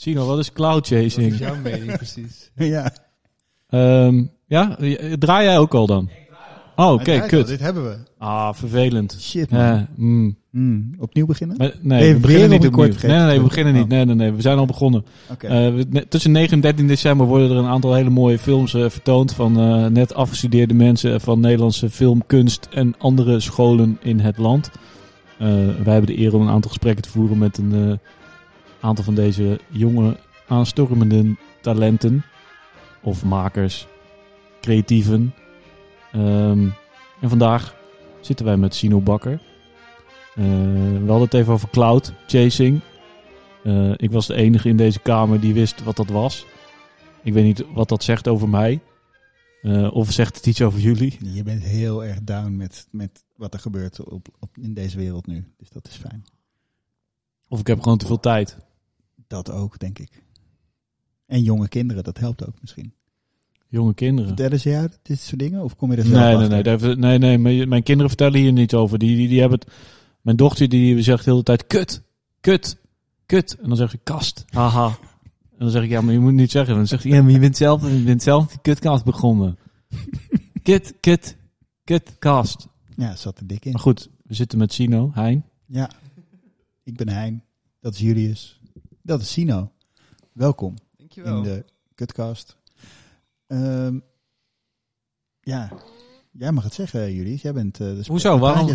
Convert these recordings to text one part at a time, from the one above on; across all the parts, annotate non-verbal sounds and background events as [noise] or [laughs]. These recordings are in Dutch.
Sino, wat is cloud Wat is chasing? jouw mening precies? [laughs] ja. Ehm, ja, draai jij ook al dan? Oh, oké, al, kut. Dit hebben we. Ah, vervelend. Shit, man. Ja, mm. Hmm, Opnieuw beginnen? Maar, nee, we beginnen niet opnieuw. Nee, nee, nee, we beginnen niet. Nee, nee, nee, we zijn al begonnen. Eh, tussen 9 en 13 december worden er een aantal hele mooie films eh, vertoond van eh, net afgestudeerde mensen van Nederlandse film, kunst en andere scholen in het land. Eh, wij hebben de eer om een aantal gesprekken te voeren met een eh, aantal van deze jonge aanstormende talenten of makers, creatieven. Ehm, en vandaag zitten wij met Sino Bakker. Eh, we hadden het even over cloud chasing. Eh, ik was de enige in deze kamer die wist wat dat was. Ik weet niet wat dat zegt over mij. Eh, of zegt het iets over jullie? Je bent heel erg down met, met wat er gebeurt op, op, in deze wereld nu. Dus dat is fijn. Of ik heb gewoon te veel tijd. Dat ook, denk ik. En jonge kinderen, dat helpt ook misschien. Jonge kinderen. Vertellen ze jou dit soort dingen? Of kom je er zelf Nee, nee, achter? nee, daar nee, nee. Mijn, mijn kinderen vertellen hier niet over. Die, die, die hebben het. Mijn dochter die zegt de hele tijd: kut, kut, kut. En dan zeg ik kast, haha. En dan zeg ik: ja, maar je moet niet zeggen. Dan zegt hij: ja, maar je bent zelf, je bent zelf die kutkast begonnen. [laughs] kut, kut, kutkast. Ja, zat er dik in. Maar goed, we zitten met Sino, Hein. Ja. Ik ben Hein. Dat is Julius. Dat is Sino. Welkom Dankjewel. in de Kutcast. Ehm, ja, jij mag het zeggen, Julius. Jij bent eh de Hoezo? Waarom-.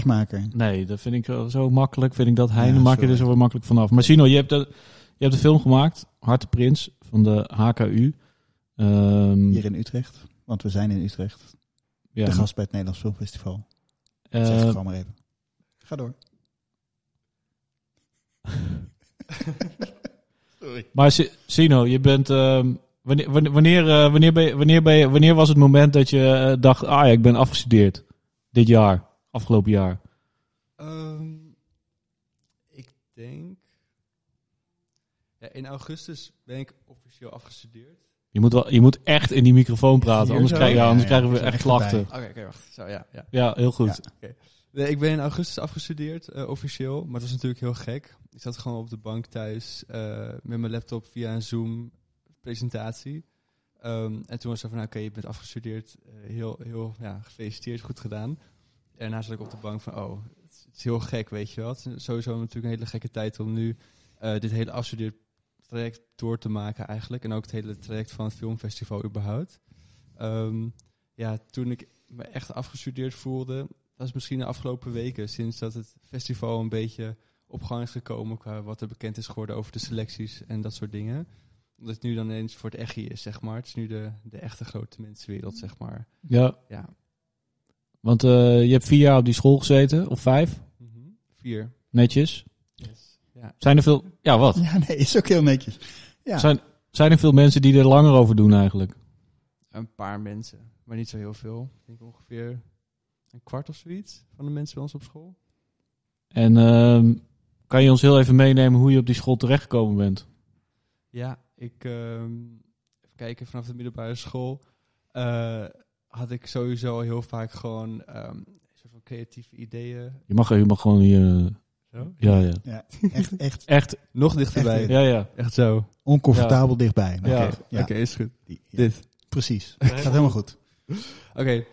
Nee, dat vind ik zo, zo makkelijk. Vind ik dat Hein, Ja, dan maak je er zo weer makkelijk vanaf. Maar Sino, je hebt, de, je hebt de film gemaakt, Harte Prins, van de HKU. Ehm, Hier in Utrecht. Want we zijn in Utrecht. ja, De gast bij het Nederlands Filmfestival. zeg het eh, gewoon maar even. Ga door. [laughs] Sorry. maar Si- Sino, je bent... ehm, wanneer, wanneer, wanneer, eh, wanneer, ben je, wanneer, ben je, wanneer was het moment dat je eh, dacht... Ah ja, ik ben afgestudeerd. Dit jaar. Afgelopen jaar. Ehm, ik denk... Ja, in augustus ben ik officieel afgestudeerd. Je moet, wel, je moet echt in die microfoon praten. Anders, krijg, ja, Ja, anders ja, krijgen we echt klachten. Oké, oké, wacht. Zo, ja, ja. Ja, heel goed. Ik ben in augustus afgestudeerd, eh, officieel. Maar het was natuurlijk heel gek. Ik zat gewoon op de bank thuis eh, met mijn laptop via een Zoom-presentatie. Ehm, en toen was het van, nou, oké, je bent afgestudeerd. Eh, heel, heel, ja, gefeliciteerd, goed gedaan. En daarna zat ik op de bank van, oh, het is, heel gek, weet je is sowieso natuurlijk een hele gekke tijd om nu dit hele afstudeertraject door te maken eigenlijk. En ook het hele traject van het filmfestival überhaupt. Ehm, ja, toen ik me echt afgestudeerd voelde, dat is misschien de afgelopen weken, sinds dat het festival een beetje op gang is gekomen qua wat er bekend is geworden over de selecties en dat soort dingen. Omdat het nu dan eens voor het echi is, zeg maar. Het is nu de, de echte grote mensenwereld, zeg maar. Ja, Ja. want eh, je hebt vier jaar op die school gezeten. Of vijf. Mhm. Vier. Netjes. Yes. Ja. Zijn er veel... Ja, wat? Ja, nee, is ook heel netjes. Ja. Zijn, zijn er veel mensen die er langer over doen eigenlijk? Een paar mensen, maar niet zo heel veel. Ik denk ongeveer een kwart of zoiets van de mensen bij ons op school. En ehm, kan je ons heel even meenemen hoe je op die school terechtgekomen bent? Ja, ik ehm, even kijken, vanaf de middelbare school eh, had ik sowieso heel vaak gewoon ehm soort van creatieve ideeën. Je mag, je mag gewoon hier... eh, Zo? ja, ja. Ja, echt, echt Echt, Nog dichterbij. Echt, ja, ja. Echt zo. oncomfortabel dichtbij. Oké, ja, Oké, is goed. die- ja, Dit. Precies. Gaat helemaal goed. Oké.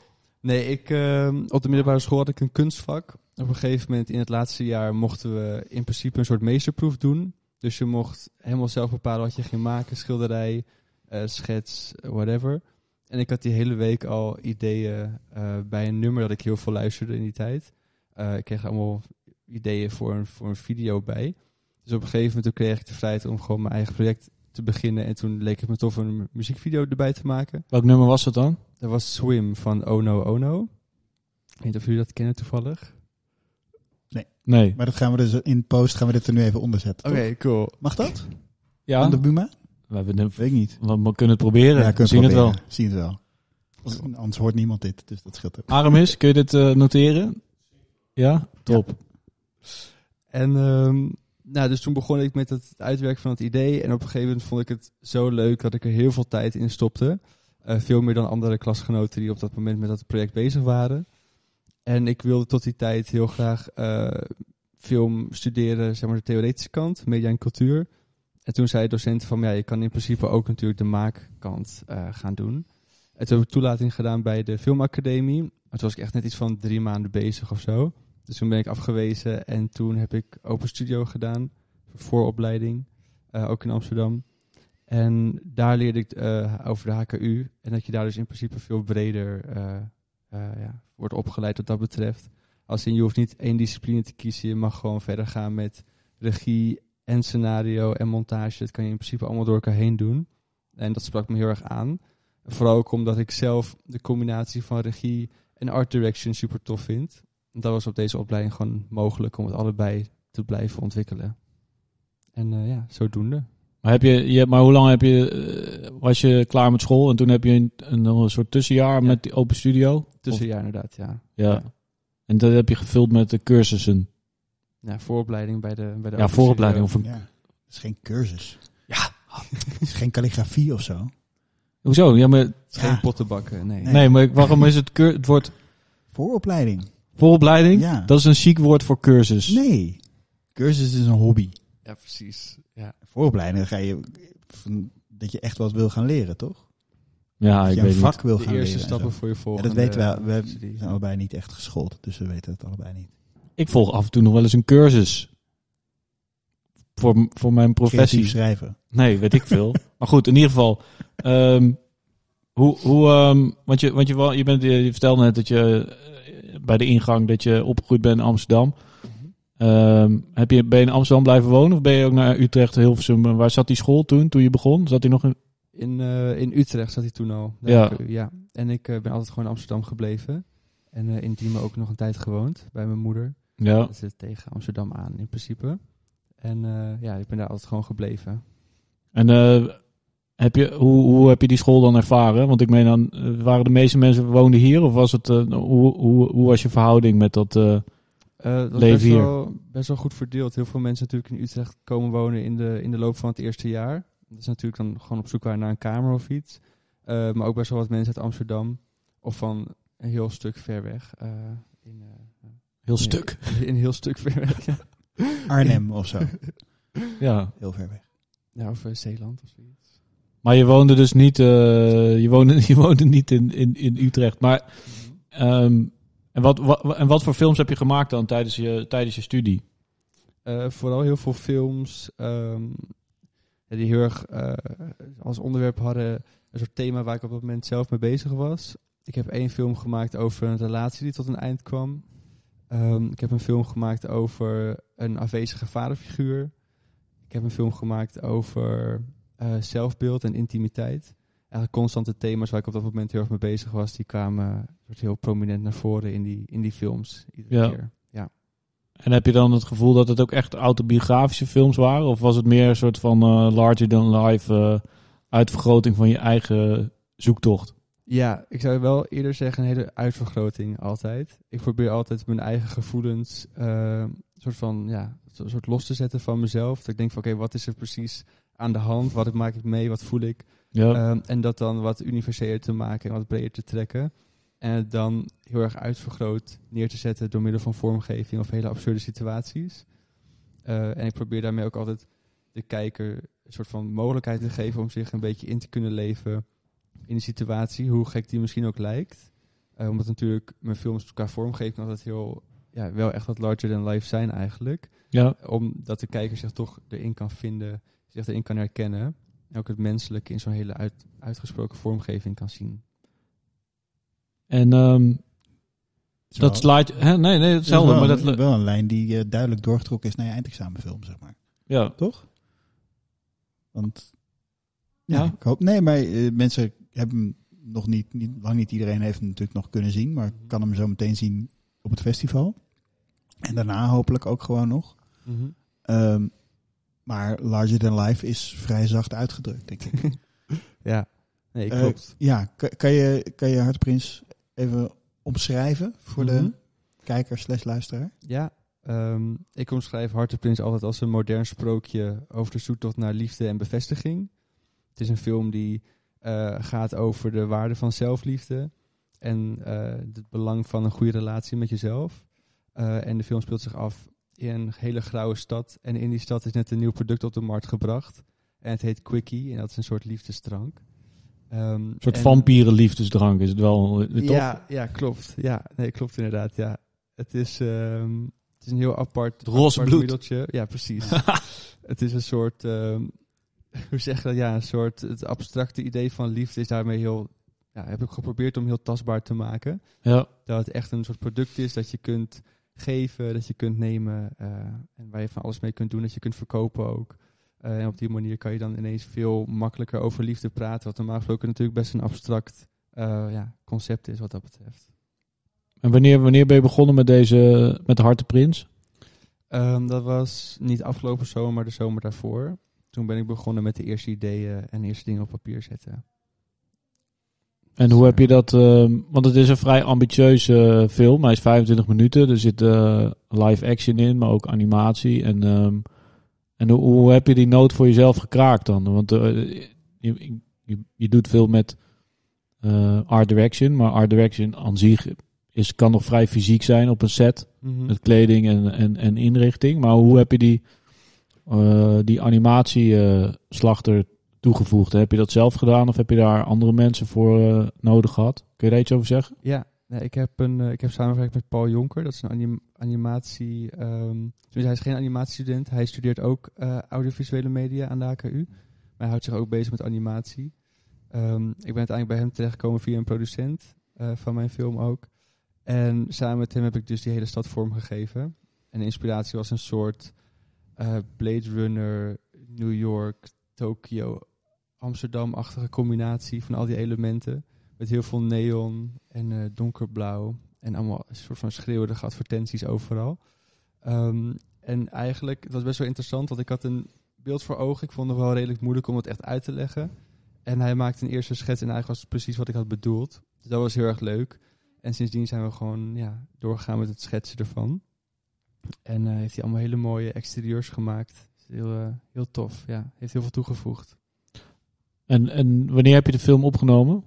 Nee, ik, ehm, op de middelbare school had ik een kunstvak. Op een gegeven moment in het laatste jaar mochten we in principe een soort meesterproef doen. Dus je mocht helemaal zelf bepalen wat je ging maken. Schilderij, eh, schets, whatever. En ik had die hele week al ideeën eh, bij een nummer dat ik heel veel luisterde in die tijd. Eh, ik kreeg allemaal ideeën voor een, voor een video bij. Dus op een gegeven moment kreeg ik de vrijheid om gewoon mijn eigen project te beginnen. En toen leek het me tof om een muziekvideo erbij te maken. Welk nummer was het dan? Dat was Swim van Ono Ono. Ik weet niet of jullie dat kennen toevallig. Nee. Maar dat gaan we dus in post gaan we dit er nu even onder zetten. Oké, cool. Mag dat? Ja, Van de Buma? we, hebben een, Weet ik niet. we we kunnen het proberen. Ja, we zien het wel. Zien het wel. Als- Anders hoort niemand dit, dus dat scheelt ook. Aramis, kun je dit eh, noteren? Ja? Top. En ehm, nou, dus toen begon ik met het uitwerken van het idee. En op een gegeven moment vond ik het zo leuk dat ik er heel veel tijd in stopte. Eh, veel meer dan andere klasgenoten die op dat moment met dat project bezig waren. En ik wilde tot die tijd heel graag eh, film studeren, zeg maar de theoretische kant, media en cultuur. En toen zei de docent van, ja, je kan in principe ook natuurlijk de maakkant eh, gaan doen. En toen heb ik toelating gedaan bij de filmacademie. Toen was ik echt net iets van drie maanden bezig of zo. Dus toen ben ik afgewezen en toen heb ik Open Studio gedaan, vooropleiding, eh, ook in Amsterdam. En daar leerde ik eh, over de HKU en dat je daar dus in principe veel breder eh, ja, wordt opgeleid wat dat betreft. Als in, je hoeft niet één discipline te kiezen, je mag gewoon verder gaan met regie en scenario en montage. Dat kan je in principe allemaal door elkaar heen doen. En dat sprak me heel erg aan. Vooral ook omdat ik zelf de combinatie van regie en art direction super tof vind. Dat was op deze opleiding gewoon mogelijk om het allebei te blijven ontwikkelen. En eh, ja, zodoende. Maar, heb je, je, maar hoe lang heb je, eh, was je klaar met school en toen heb je een, een, een soort tussenjaar Ja. met die open studio? Tussenjaar inderdaad, ja. Ja. En dat heb je gevuld met de cursussen. Ja, vooropleiding bij de bij de Ja, Open vooropleiding Studio. of een... Ja, het is geen cursus. Ja. Het is geen calligrafie of zo. Hoezo? Ja, maar, Het is Ja. Geen pottenbakken, nee. Nee. nee, maar waarom is het, cur, het woord Vooropleiding. Vooropleiding? Ja. Dat is een chic woord voor cursus. Nee. Cursus is een hobby. Ja, precies. Ja. Vooropleiding dan ga je dat je echt wat wil gaan leren, toch? Ja, dat ik je weet een niet. vak wil De gaan eerste leren. en stappen zo. voor je Ja, volgende dat weten we. We studie. zijn allebei niet echt geschoold, dus we weten het allebei niet. Ik volg af en toe nog wel eens een cursus. Voor, voor mijn professie. Creatief schrijven. Nee, weet ik veel. [laughs] maar goed, in ieder geval. ehm, hoe, hoe, ehm, want je, want je, je, bent, je, vertelde net dat je bij de ingang dat je opgegroeid bent in Amsterdam. Ehm, heb je, ben je in Amsterdam blijven wonen of ben je ook naar Utrecht, Hilversum? Waar zat die school toen, toen je begon? Zat hij nog in... In, eh, in Utrecht zat hij toen al. Ja. ik, ja. En ik eh, ben altijd gewoon in Amsterdam gebleven. En eh, in Diemen ook nog een tijd gewoond bij mijn moeder. Ja. Dat zit tegen Amsterdam aan in principe. En ja, ik ben daar altijd gewoon gebleven. En eh, heb je, hoe, hoe heb je die school dan ervaren? Want ik meen dan, eh, waren de meeste mensen woonden hier? Of was het, eh, hoe, hoe, hoe was je verhouding met dat... eh, Eh, dat Leven best hier. wel, best wel goed verdeeld. Heel veel mensen natuurlijk in Utrecht komen wonen in de, in de loop van het eerste jaar. Dat is natuurlijk dan gewoon op zoek naar een kamer of iets. Eh, maar ook best wel wat mensen uit Amsterdam. Of van een heel stuk ver weg. eh, in, eh, heel stuk. [laughs] in een heel stuk ver weg, ja. Arnhem of zo. Ja. Heel ver weg. Ja, of Zeeland of zoiets. Maar je woonde dus niet, eh, je woonde, [laughs] je woonde niet in, in, in Utrecht. Maar ehm, en, wat, en wat voor films heb je gemaakt dan tijdens je, tijdens je studie? Eh, vooral heel veel films ehm, die heel erg eh, als onderwerp hadden een soort thema waar ik op dat moment zelf mee bezig was. Ik heb één film gemaakt over een relatie die tot een eind kwam. Ehm, ik heb een film gemaakt over een afwezige vaderfiguur. Ik heb een film gemaakt over eh, zelfbeeld en intimiteit. Eigenlijk constante thema's waar ik op dat moment heel erg mee bezig was, die kwamen soort heel prominent naar voren in die, in die films. Iedere Ja. keer. Ja. En heb je dan het gevoel dat het ook echt autobiografische films waren? Of was het meer een soort van eh, larger than life eh, uitvergroting van je eigen zoektocht? Ja, ik zou wel eerder zeggen een hele uitvergroting altijd. Ik probeer altijd mijn eigen gevoelens eh, soort van ja, soort los te zetten van mezelf. Dat ik denk van oké, wat is er precies aan de hand? Wat maak ik mee? Wat voel ik? Ja. Ehm, en dat dan wat universeler te maken en wat breder te trekken. En het dan heel erg uitvergroot neer te zetten door middel van vormgeving of hele absurde situaties. Eh, en ik probeer daarmee ook altijd de kijker een soort van mogelijkheid te geven om zich een beetje in te kunnen leven in de situatie, hoe gek die misschien ook lijkt. Eh, omdat natuurlijk mijn films qua vormgeving altijd heel, ja, wel echt wat larger than life zijn eigenlijk ja. omdat de kijker zich toch erin kan vinden, zich erin kan herkennen. En ook het menselijke in zo'n hele uit, uitgesproken vormgeving kan zien. En ehm, Zo. dat slide... Hè? Nee, nee, Dat is hetzelfde. wel, Maar dat, wel een lijn die eh, duidelijk doorgetrokken is naar je eindexamenfilm, zeg maar. ja. Toch? Want ja, Ja. ik hoop. Nee, maar eh, mensen hebben hem nog niet, niet, lang niet iedereen heeft hem natuurlijk nog kunnen zien, maar kan hem zo meteen zien op het festival. En daarna hopelijk ook gewoon nog. Ehm, maar Larger Than Life is vrij zacht uitgedrukt, denk ik. [laughs] Ja, nee, Eh, klopt. ja, kan, kan je, kan je Hartprins even omschrijven voor Mhm. de kijker slash luisteraar? Ja, ehm, ik omschrijf Hartenprins altijd als een modern sprookje over de zoektocht naar liefde en bevestiging. Het is een film die eh, gaat over de waarde van zelfliefde en eh, het belang van een goede relatie met jezelf. Eh, en de film speelt zich af in een hele grauwe stad. En in die stad is net een nieuw product op de markt gebracht. En het heet Quickie en dat is een soort liefdesdrank. Ehm, Een soort en- vampierenliefdesdrank is het wel, eh, toch? Ja, ja, klopt. Ja, nee, klopt inderdaad. Ja. Het, is, ehm, het is een heel apart, roze apart bloed. middeltje. Ja, precies. [laughs] het is een soort, ehm, [laughs] hoe zeg je dat? Ja, een soort, het abstracte idee van liefde is daarmee heel, ja, heb ik geprobeerd om heel tastbaar te maken. Ja. Dat het echt een soort product is dat je kunt geven, dat je kunt nemen eh, en waar je van alles mee kunt doen, dat je kunt verkopen ook. Eh, en op die manier kan je dan ineens veel makkelijker over liefde praten, wat normaal gesproken natuurlijk best een abstract eh, ja, concept is wat dat betreft. En wanneer, wanneer ben je begonnen met deze, met de Harte Prins? Ehm, dat was niet afgelopen zomer, maar de zomer daarvoor. Toen ben ik begonnen met de eerste ideeën en eerste dingen op papier zetten. En hoe heb je dat, ehm, want het is een vrij ambitieuze film. Hij is 25 minuten, er zit eh, live action in, maar ook animatie. En, ehm, en hoe, hoe heb je die noot voor jezelf gekraakt dan? Want eh, je, je, je doet veel met eh, art direction, maar art direction aan zich is, kan nog vrij fysiek zijn op een set. Met kleding en, en, en inrichting. Maar hoe heb je die, eh die animatieslag er toegevoegd? Heb je dat zelf gedaan of heb je daar andere mensen voor eh, nodig gehad? Kun je daar iets over zeggen? Ja, nee, ik, heb een, eh, ik heb samengewerkt met Paul Jonker. Dat is een anim- animatie... ehm tenminste, hij is geen animatiestudent. Hij studeert ook eh, audiovisuele media aan de AKU. Maar hij houdt zich ook bezig met animatie. Ehm, ik ben uiteindelijk bij hem terechtgekomen via een producent van mijn film ook. En samen met hem heb ik dus die hele stad vormgegeven. En de inspiratie was een soort Blade Runner, New York, Tokyo, Amsterdam-achtige combinatie van al die elementen. Met heel veel neon en eh, donkerblauw. En allemaal een soort van schreeuwende advertenties overal. Ehm, en eigenlijk, het was best wel interessant, want ik had een beeld voor ogen. Ik vond het wel redelijk moeilijk om het echt uit te leggen. En hij maakte een eerste schets en eigenlijk was het precies wat ik had bedoeld. Dus dat was heel erg leuk. En sindsdien zijn we gewoon ja, doorgegaan met het schetsen ervan. En eh, heeft hij allemaal hele mooie exterieurs gemaakt. Heel, eh, heel tof, ja. Heeft heel veel toegevoegd. En, en wanneer heb je de film opgenomen?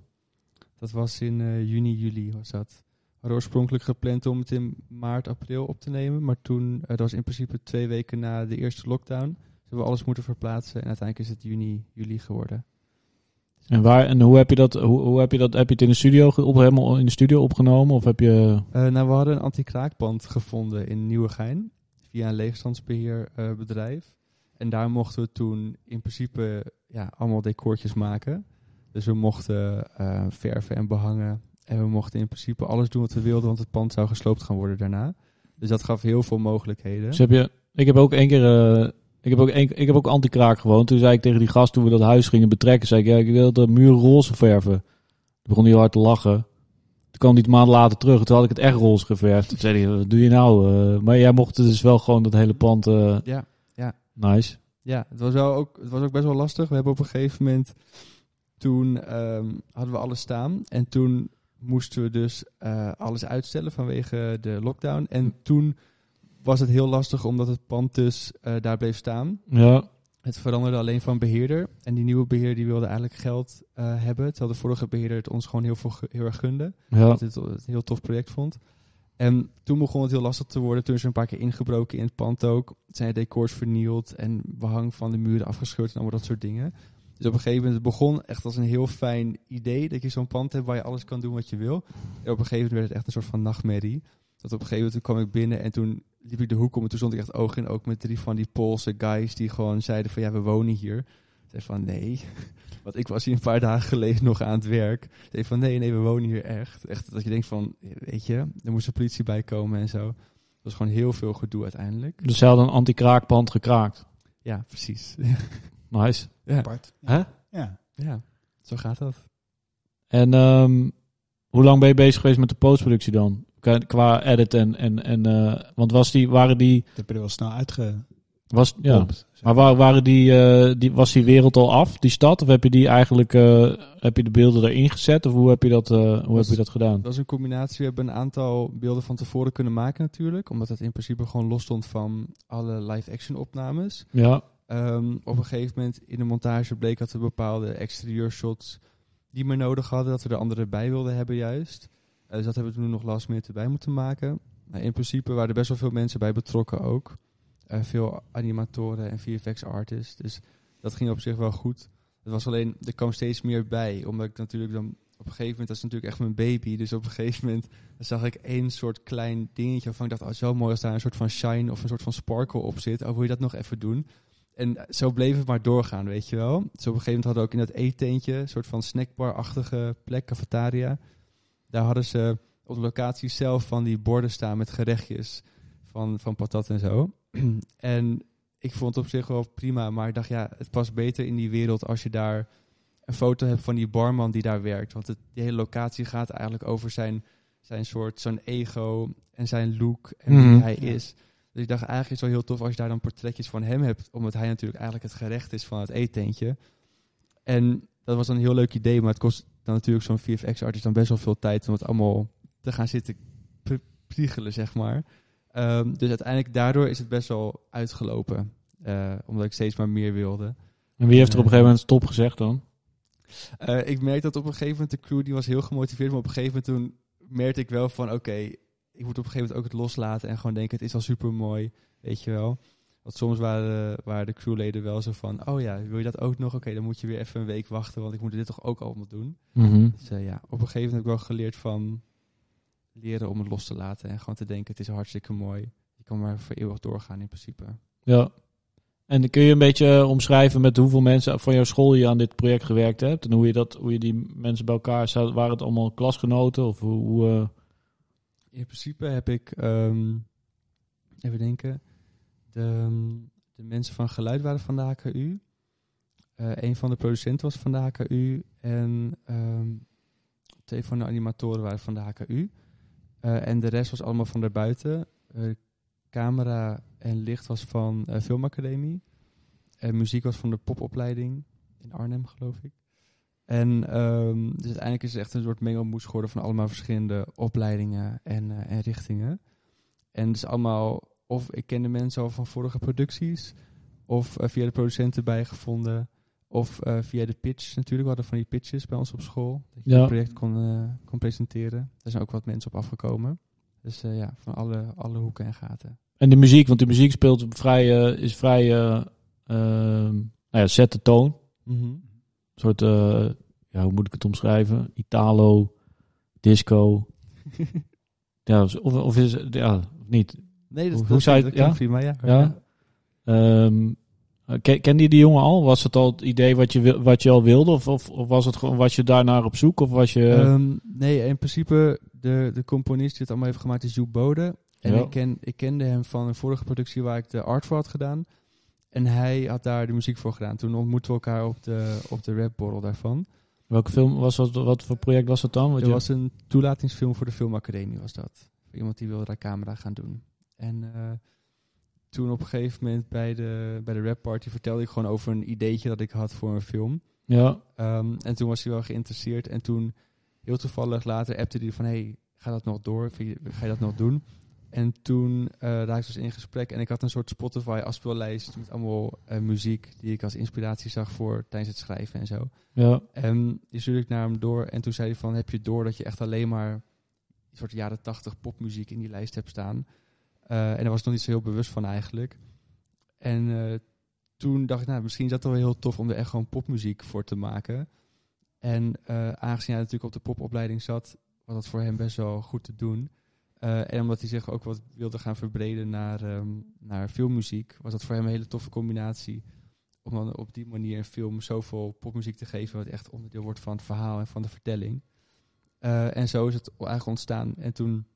Dat was in eh, juni, juli was dat. We hadden oorspronkelijk gepland om het in maart, april op te nemen. Maar toen, eh, dat was in principe twee weken na de eerste lockdown. Dus hebben we alles moeten verplaatsen. En uiteindelijk is het juni, juli geworden. En, waar, en hoe heb je dat? Hoe, hoe heb je dat? Heb je het in de studio op, helemaal in de studio opgenomen? Of heb je. Eh, nou, we hadden een anti-kraakband gevonden in Nieuwegein. Via een leegstandsbeheerbedrijf. En daar mochten we toen in principe ja, allemaal decoortjes maken. Dus we mochten eh, verven en behangen. En we mochten in principe alles doen wat we wilden, want het pand zou gesloopt gaan worden daarna. Dus dat gaf heel veel mogelijkheden. Dus heb je. Ik heb ook één keer. eh, ik heb ook, één, ik heb ook anti-kraak gewoond. Toen zei ik tegen die gast, toen we dat huis gingen betrekken, zei ik, ja, ik wil de muur roze verven. Toen begon heel hard te lachen. Toen kwam hij maand later terug. Toen had ik het echt roze geverfd. Toen zei hij, wat doe je nou? Eh, maar jij mocht dus wel gewoon dat hele pand... ja. Nice. Ja, het was, wel ook, het was ook best wel lastig. We hebben op een gegeven moment, toen ehm, hadden we alles staan. En toen moesten we dus eh, alles uitstellen vanwege de lockdown. En toen was het heel lastig omdat het pand dus eh, daar bleef staan. Ja, Het veranderde alleen van beheerder. En die nieuwe beheerder die wilde eigenlijk geld eh, hebben. Terwijl de vorige beheerder het ons gewoon heel, veel, heel erg gunde. ja. Dat het een heel tof project vond. En toen begon het heel lastig te worden. Toen is er een paar keer ingebroken in het pand ook. Zijn de decors vernield en behang van de muren afgescheurd en allemaal dat soort dingen. Dus op een gegeven moment het begon echt als een heel fijn idee. Dat je zo'n pand hebt waar je alles kan doen wat je wil. En op een gegeven moment werd het echt een soort van nachtmerrie. Dat op een gegeven moment kwam ik binnen en toen liep ik de hoek om. En toen stond ik echt oog in oog met drie van die Poolse guys die gewoon zeiden van ja, we wonen hier. Ik zei van nee, want ik was hier een paar dagen geleden nog aan het werk. Ik zei van nee, nee, we wonen hier echt. Echt dat je denkt van, weet je, er moest de politie bij komen en zo. Dat was gewoon heel veel gedoe uiteindelijk. Dus ze hadden een anti-kraakpand gekraakt. Ja, precies. [laughs] Nice. ja. Apart. Hè? Ja. ja, zo gaat dat. En ehm, hoe lang ben je bezig geweest met de postproductie dan? Qua, edit en... en, en eh, want was die, waren die... Dat heb je er wel snel uitgepompt. Was, ja. Maar waar, waren die, eh, die, was die wereld al af, die stad? Of heb je die eigenlijk, eh, heb je de beelden erin gezet? Of hoe heb je dat, eh, hoe heb je dat gedaan? Dat was een combinatie. We hebben een aantal beelden van tevoren kunnen maken natuurlijk. Omdat het in principe gewoon los stond van alle live-action opnames. Ja, Ehm, op een gegeven moment in de montage bleek dat we bepaalde exterieurshots niet meer nodig hadden. Dat we er andere bij wilden hebben juist. Dus dat hebben we toen nog last minute erbij moeten maken. Maar in principe waren er best wel veel mensen bij betrokken ook. Veel animatoren en VFX artists. Dus dat ging op zich wel goed. Het was alleen, er kwam steeds meer bij. Omdat ik natuurlijk dan op een gegeven moment, dat is natuurlijk echt mijn baby. Dus op een gegeven moment zag ik één soort klein dingetje waarvan ik dacht, oh, zo mooi als daar een soort van shine of een soort van sparkle op zit. Oh, wil je dat nog even doen? En zo bleef het maar doorgaan, weet je wel. Dus op een gegeven moment hadden we ook in dat eetteentje, een soort van snackbar-achtige plek, cafetaria. Daar hadden ze op de locatie zelf van die borden staan met gerechtjes van, van patat en zo. [clears throat] en ik vond het op zich wel prima, maar ik dacht, ja, het past beter in die wereld als je daar een foto hebt van die barman die daar werkt. Want het, die hele locatie gaat eigenlijk over zijn, zijn soort, zo'n ego en zijn look en wie Mhm. hij is. Dus ik dacht, eigenlijk is het wel heel tof als je daar dan portretjes van hem hebt, omdat hij natuurlijk eigenlijk het gerecht is van het eetentje. En dat was dan een heel leuk idee, maar het kost dan natuurlijk zo'n VFX-artist dan best wel veel tijd om het allemaal te gaan zitten pri- priegelen, zeg maar. Ehm, dus uiteindelijk daardoor is het best wel uitgelopen. eh, omdat ik steeds maar meer wilde. En wie heeft er op een gegeven moment stop gezegd dan? Eh, ik merkte dat op een gegeven moment de crew die was heel gemotiveerd. Maar op een gegeven moment toen merkte ik wel van oké, ik moet op een gegeven moment ook het loslaten. En gewoon denken het is al super mooi. Weet je wel. Want soms waren, waren de crewleden wel zo van oh ja, wil je dat ook nog? Oké, dan moet je weer even een week wachten. Want ik moet dit toch ook allemaal doen. Mhm. Dus eh, ja, op een gegeven moment heb ik wel geleerd van leren om het los te laten. En gewoon te denken het is hartstikke mooi. Je kan maar voor eeuwig doorgaan in principe. Ja. En kun je een beetje eh, omschrijven met hoeveel mensen van jouw school je aan dit project gewerkt hebt? En hoe je, dat, hoe je die mensen bij elkaar zat? Waren het allemaal klasgenoten? Of hoe, hoe, eh, In principe heb ik, ehm, even denken, de, de mensen van geluid waren van de HKU. Eh een van de producenten was van de HKU. En ehm, twee van de animatoren waren van de HKU. Eh, en de rest was allemaal van daarbuiten. Eh camera en licht was van eh Filmacademie. En muziek was van de popopleiding in Arnhem, geloof ik. En ehm, dus uiteindelijk is het echt een soort mengelmoes geworden van allemaal verschillende opleidingen en, en richtingen. En dus allemaal, of ik kende mensen al van vorige producties, of via de producenten bijgevonden, of eh, via de pitch natuurlijk. We hadden van die pitches bij ons op school, dat je Ja. het project kon, eh, kon presenteren. Daar zijn ook wat mensen op afgekomen. Dus eh, ja, van alle, alle hoeken en gaten. En de muziek, want de muziek speelt vrij, is vrij, eh ehm, nou ja, zet de toon. Een soort, ja, hoe moet ik het omschrijven? Italo, disco. [laughs] ja, of, of is het, ja, of niet? Nee, Hoe- hoe zou je het- dat ja? prima, ja. Ja? Ehm, ken, kende je die jongen al? Was het al het idee wat je, wat je al wilde? Of, of, of was het gewoon, was je daarnaar op zoek? Of was je... Ehm, nee, in principe, de, de componist die het allemaal heeft gemaakt is Joep Bode. En Ja. ik, ken, ik kende hem van een vorige productie waar ik de art voor had gedaan. En hij had daar de muziek voor gedaan. Toen ontmoetten we elkaar op de, op de rapborrel daarvan. welke film was dat? Wat voor project was dat dan? Wat Er je- was een toelatingsfilm voor de Filmacademie, was dat. Iemand die wilde daar camera gaan doen. En eh, toen op een gegeven moment bij de, bij de rapparty vertelde ik gewoon over een ideetje dat ik had voor een film. Ja, Ehm, en toen was hij wel geïnteresseerd. En toen, heel toevallig later, appte hij van... hey, ga dat nog door? Je- Ga je dat nog doen? En toen eh raakte we dus in gesprek. En ik had een soort Spotify afspeellijst met allemaal eh, muziek... die ik als inspiratie zag voor tijdens het schrijven en zo. ja. En die stuurde ik naar hem door. En toen zei hij van, heb je door dat je echt alleen maar... een soort jaren tachtig popmuziek in die lijst hebt staan? Eh, en daar was ik nog niet zo heel bewust van eigenlijk. En eh, toen dacht ik, nou, misschien is dat wel heel tof om er echt gewoon popmuziek voor te maken. En eh, aangezien hij natuurlijk op de popopleiding zat, was dat voor hem best wel goed te doen. En omdat hij zich ook wat wilde gaan verbreden naar, ehm, naar filmmuziek, was dat voor hem een hele toffe combinatie. Om dan op die manier een film zoveel popmuziek te geven, wat echt onderdeel wordt van het verhaal en van de vertelling. En zo is het eigenlijk ontstaan. En toen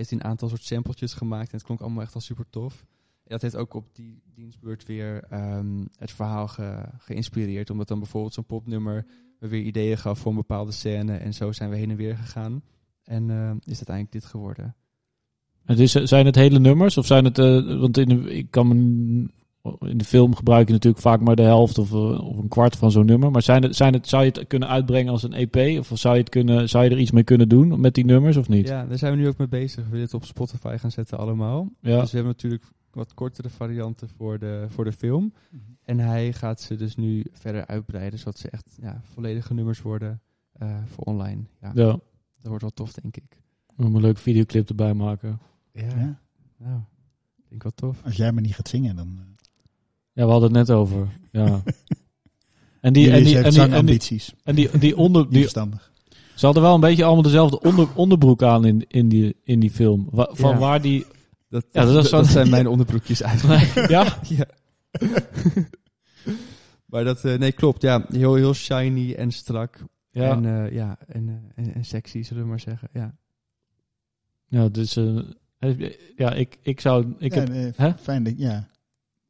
heeft een aantal soort sampletjes gemaakt en het klonk allemaal echt al super tof. En dat heeft ook op die dienstbeurt weer ehm, het verhaal ge- geïnspireerd. Omdat dan bijvoorbeeld zo'n popnummer me weer ideeën gaf voor een bepaalde scène. En zo zijn we heen en weer gegaan. En eh, is uiteindelijk dit geworden. Het is, zijn het hele nummers? Of zijn het... eh, want in ik kan me, in de film gebruik je natuurlijk vaak maar de helft of, eh, of een kwart van zo'n nummer. Maar zijn het, zijn het, zou je het kunnen uitbrengen als een EP? Of zou je, het kunnen, zou je er iets mee kunnen doen met die nummers of niet? Ja, daar zijn we nu ook mee bezig. We willen het op Spotify gaan zetten allemaal. Ja. Dus we hebben natuurlijk wat kortere varianten voor de, voor de film. En hij gaat ze dus nu verder uitbreiden, zodat ze echt ja, volledige nummers worden eh, voor online. Ja, ja. dat wordt wel tof, denk ik. We moeten een leuke videoclip erbij maken. Ja, Ja. nou, ik denk wel tof. Als jij maar niet gaat zingen, dan... Ja, we hadden het net over. Ja. [laughs] En die, en die, en die, en die, zangambities. en die, die onder, die, verstandig. ze hadden wel een beetje allemaal dezelfde onder, onderbroek aan in, in, die, in die film. Wa- van Ja. waar die... Dat, Ja, dat zijn mijn onderbroekjes eigenlijk. [laughs] ja? [laughs] ja. maar dat, eh, nee, klopt. Ja, heel, heel shiny en strak. Ja, En, eh, ja, en, eh, en, en sexy, zullen we maar zeggen. Ja. ja dus... eh, ja, ik, ik zou... Ik ja, heb, nee, hè? Fijn, dat- ja.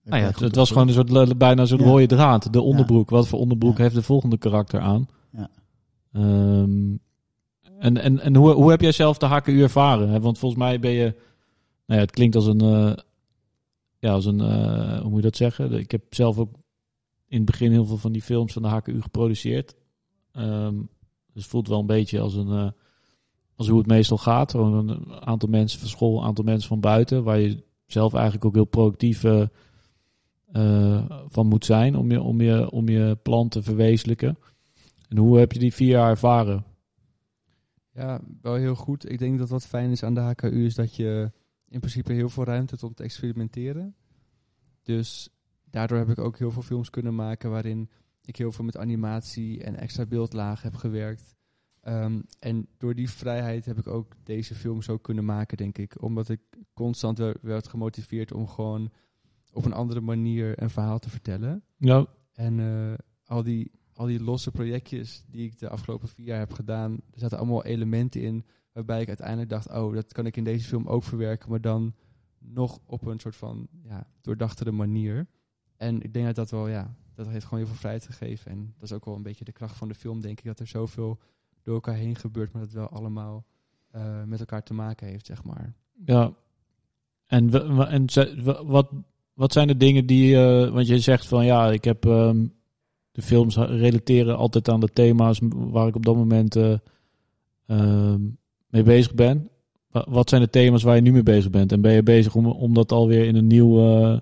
Nou ja, het, was gewoon een soort, bijna Ja. rode draad. De onderbroek. Wat voor onderbroek Ja. heeft de volgende karakter aan? Ja. Ehm, en en, en hoe, hoe heb jij zelf de HKU ervaren? hè? Want volgens mij ben je... Nou ja, het klinkt als een... eh, ja, als een... eh, hoe moet je dat zeggen? Ik heb zelf ook in het begin heel veel van die films van de HKU geproduceerd. Ehm, dus het voelt wel een beetje als een... eh, als hoe het meestal gaat. Gewoon een aantal mensen van school, een aantal mensen van buiten. Waar je zelf eigenlijk ook heel productief eh, van moet zijn om je, om, je, om je plan te verwezenlijken. En hoe heb je die vier jaar ervaren? ja, wel heel goed. Ik denk dat wat fijn is aan de HKU is dat je in principe heel veel ruimte hebt om te experimenteren. Dus daardoor heb ik ook heel veel films kunnen maken waarin ik heel veel met animatie en extra beeldlagen heb gewerkt. Ehm, en door die vrijheid heb ik ook deze film zo kunnen maken, denk ik. Omdat ik constant wer- werd gemotiveerd om gewoon op een andere manier een verhaal te vertellen. Ja, En eh, al, die, al die losse projectjes die ik de afgelopen vier jaar heb gedaan, er zaten allemaal elementen in waarbij ik uiteindelijk dacht, oh, dat kan ik in deze film ook verwerken, maar dan nog op een soort van ja, doordachtere manier. En ik denk dat dat wel, ja, dat heeft gewoon heel veel vrijheid gegeven. En dat is ook wel een beetje de kracht van de film, denk ik, dat er zoveel door elkaar heen gebeurt, maar dat het wel allemaal eh, met elkaar te maken heeft, zeg maar. ja. En, en wat, wat zijn de dingen die... eh, want je zegt van ja, ik heb... ehm, de films relateren altijd aan de thema's waar ik op dat moment eh, ehm, mee bezig ben. Wa- Wat zijn de thema's waar je nu mee bezig bent? En ben je bezig om, om dat alweer in een nieuw eh,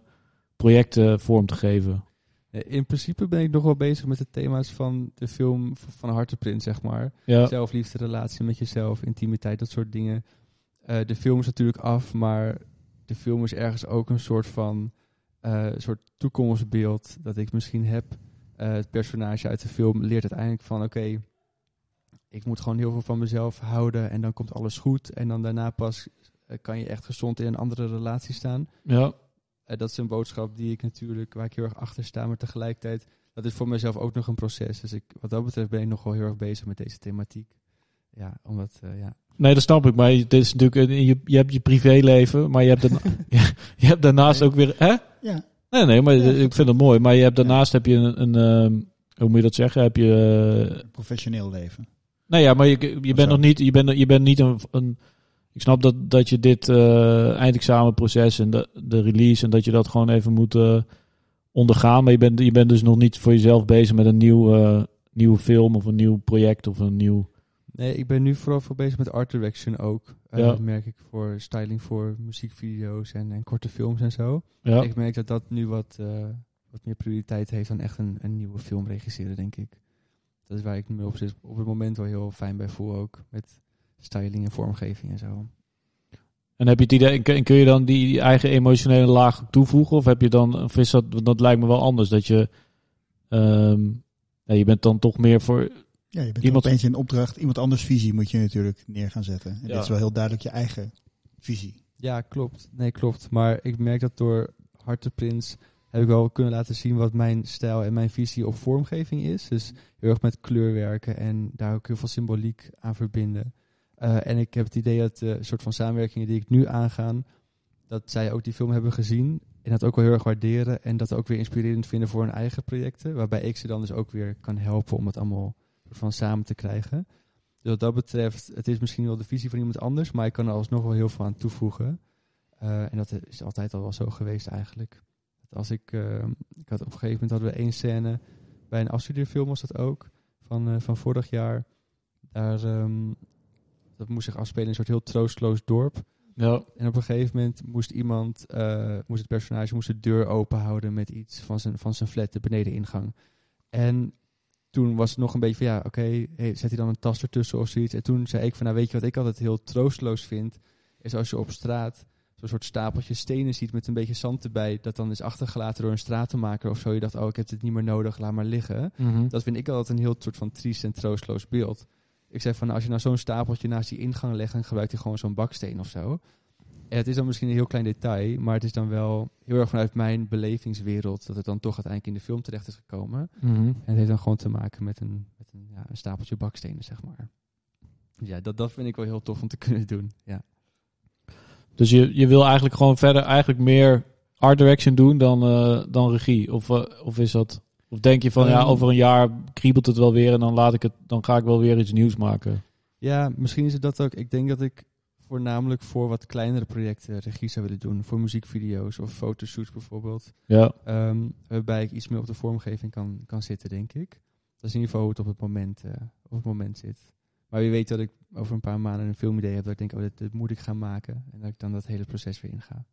project vorm te geven? In principe ben ik nog wel bezig met de thema's van de film van Harteprint, zeg maar. Ja, Zelfliefde, relatie met jezelf, intimiteit, dat soort dingen. De film is natuurlijk af, maar de film is ergens ook een soort van eh, soort toekomstbeeld dat ik misschien heb. Eh, het personage uit de film leert uiteindelijk van oké, ik moet gewoon heel veel van mezelf houden en dan komt alles goed. En dan daarna pas eh, kan je echt gezond in een andere relatie staan. ja, dat is een boodschap die ik natuurlijk, waar ik heel erg achter sta, maar tegelijkertijd, dat is voor mezelf ook nog een proces. Dus ik, wat dat betreft ben ik nog wel heel erg bezig met deze thematiek. Ja, omdat, eh, ja. Nee, dat snap ik. Maar het is natuurlijk, een- je, je hebt je privéleven, maar je hebt, daarna- [laughs] [laughs] je, je hebt daarnaast ook weer. Hè? Ja. Nee, nee, maar Ja. ik vind het mooi. Maar je hebt daarnaast heb je een, een ehm, hoe moet je dat zeggen? Heb je. eh, Professioneel leven. nou ja, maar je, je bent nog niet, je bent, je bent niet een, een. Ik snap dat, dat je dit eh eindexamenproces en de, de release en dat je dat gewoon even moet ondergaan. Maar je bent, je bent dus nog niet voor jezelf bezig met een nieuw, eh, nieuwe film of een nieuw project of een nieuw. Nee, ik ben nu vooral veel bezig met art direction ook. Eh, Ja. merk ik voor styling voor muziekvideo's en, en korte films en zo. Ja. Ik merk dat dat nu wat, eh, wat meer prioriteit heeft dan echt een, een nieuwe film regisseren, denk ik. Dat is waar ik me op, zit- op het moment wel heel fijn bij voel ook. Met styling en vormgeving en zo. En heb je het idee, en kun je dan die, eigen emotionele laag toevoegen? Of heb je dan, of is dat, want dat lijkt me wel anders, dat je, ehm, ja, je bent dan toch meer voor, Ja, je bent Iemand- opeens in opdracht. Iemand anders visie moet je natuurlijk neer gaan zetten. En Ja. dit is wel heel duidelijk je eigen visie. Ja, klopt. Nee, klopt. Maar ik merk dat door Harteprins heb ik wel kunnen laten zien wat mijn stijl en mijn visie op vormgeving is. Dus heel erg met kleur werken en daar ook heel veel symboliek aan verbinden. Eh, en ik heb het idee dat de soort van samenwerkingen die ik nu aangaan, dat zij ook die film hebben gezien en dat ook wel heel erg waarderen en dat ook weer inspirerend vinden voor hun eigen projecten. Waarbij ik ze dan dus ook weer kan helpen om het allemaal van samen te krijgen. Dus wat dat betreft, het is misschien wel de visie van iemand anders, maar ik kan er alsnog wel heel veel aan toevoegen. Eh, en dat is altijd al wel zo geweest eigenlijk. Dat als ik, eh, ik had op een gegeven moment hadden we één scène bij een afstudeerfilm was dat ook van, eh, van vorig jaar. Daar ehm, dat moest zich afspelen in een soort heel troosteloos dorp. ja, En op een gegeven moment moest iemand, eh, moest het personage moest de deur open houden met iets van zijn, van zijn flat, de benedeningang. En toen was het nog een beetje van ja, oké, hey, zet hij dan een tas ertussen of zoiets. En toen zei ik van nou weet je wat ik altijd heel troosteloos vind, is als je op straat zo'n soort stapeltje stenen ziet met een beetje zand erbij, dat dan is achtergelaten door een stratenmaker of zo. Je dacht, oh, ik heb dit niet meer nodig, laat maar liggen. Mhm. Dat vind ik altijd een heel soort van triest en troosteloos beeld. Ik zeg van, nou, als je nou zo'n stapeltje naast die ingang legt, dan gebruikt hij gewoon zo'n baksteen of zo. Het is dan misschien een heel klein detail, maar het is dan wel heel erg vanuit mijn belevingswereld dat het dan toch uiteindelijk in de film terecht is gekomen. Mhm. En het heeft dan gewoon te maken met een, met een, ja, een stapeltje bakstenen, zeg maar. Ja, dat, dat vind ik wel heel tof om te [laughs] kunnen doen. Ja. Dus je, je wil eigenlijk gewoon verder eigenlijk meer art direction doen dan, eh, dan regie? Of, eh, of is dat... Of denk je van, ja, Ehm. over een jaar kriebelt het wel weer en dan, laat ik het, dan ga ik wel weer iets nieuws maken? ja, misschien is het dat ook. Ik denk dat ik voornamelijk voor wat kleinere projecten regie zou willen doen. Voor muziekvideo's of fotoshoots bijvoorbeeld. Ja. Ehm, waarbij ik iets meer op de vormgeving kan, kan zitten, denk ik. Dat is in ieder geval hoe het op het moment, eh, op het moment zit. Maar wie weet dat ik over een paar maanden een filmidee heb dat ik denk, oh, dit, dit moet ik gaan maken. En dat ik dan dat hele proces weer inga.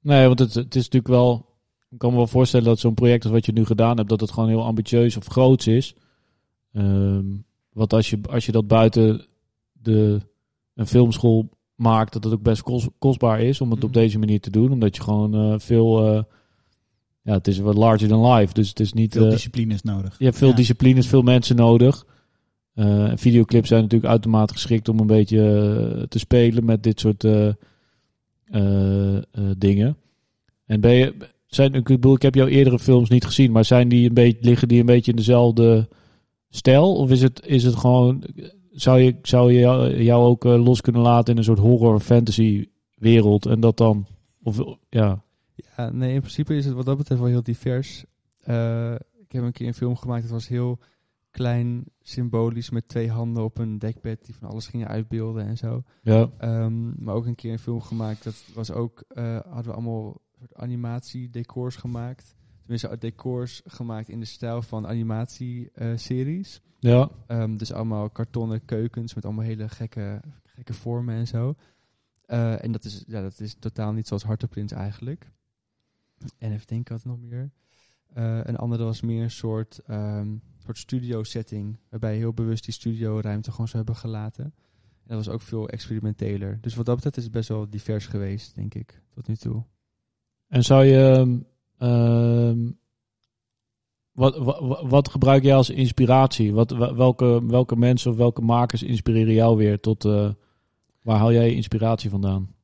Nee, want het, het is natuurlijk wel... Ik kan me wel voorstellen dat zo'n project als wat je nu gedaan hebt, dat het gewoon heel ambitieus of groots is. Ehm, want als je, als je dat buiten de, een filmschool maakt, dat het ook best kos- kostbaar is om het op Mhm. deze manier te doen. Omdat je gewoon eh, veel... eh, ja, het is wat larger than life. Dus het is niet... Veel eh, disciplines nodig. je hebt veel Ja. disciplines, veel mensen nodig. Videoclips zijn natuurlijk uitermate geschikt om een beetje te spelen met dit soort dingen. En ben je, zijn, ik bedoel, ik heb jouw eerdere films niet gezien, maar zijn die een beetje, liggen die een beetje in dezelfde stijl? Of is het, is het gewoon, zou je, zou je jou, jou ook eh, los kunnen laten in een soort horror fantasy wereld en dat dan, of ja, Ja, nee, in principe is het wat dat betreft wel heel divers. Eh, ik heb een keer een film gemaakt, dat was heel klein, symbolisch, met twee handen op een dekbed die van alles gingen uitbeelden en zo. ja, Ehm, maar ook een keer een film gemaakt, dat was ook, eh, hadden we allemaal soort animatie-decors gemaakt. Tenminste, decors gemaakt in de stijl van animatieseries. ja, Ehm, dus allemaal kartonnen keukens met allemaal hele gekke, gekke vormen en zo. Eh, en dat is, ja, dat is totaal niet zoals Hartenprins eigenlijk. En even denken wat nog meer. Eh, een andere was meer een soort, ehm, soort studio setting. Waarbij heel bewust die studio ruimte gewoon zo hebben gelaten. En dat was ook veel experimenteler. Dus wat dat betreft is het best wel divers geweest, denk ik, tot nu toe. En zou je. Ehm, wat, wat, wat gebruik jij als inspiratie? Wat, wa- welke, welke mensen of welke makers inspireren jou weer tot. eh, waar haal jij inspiratie vandaan?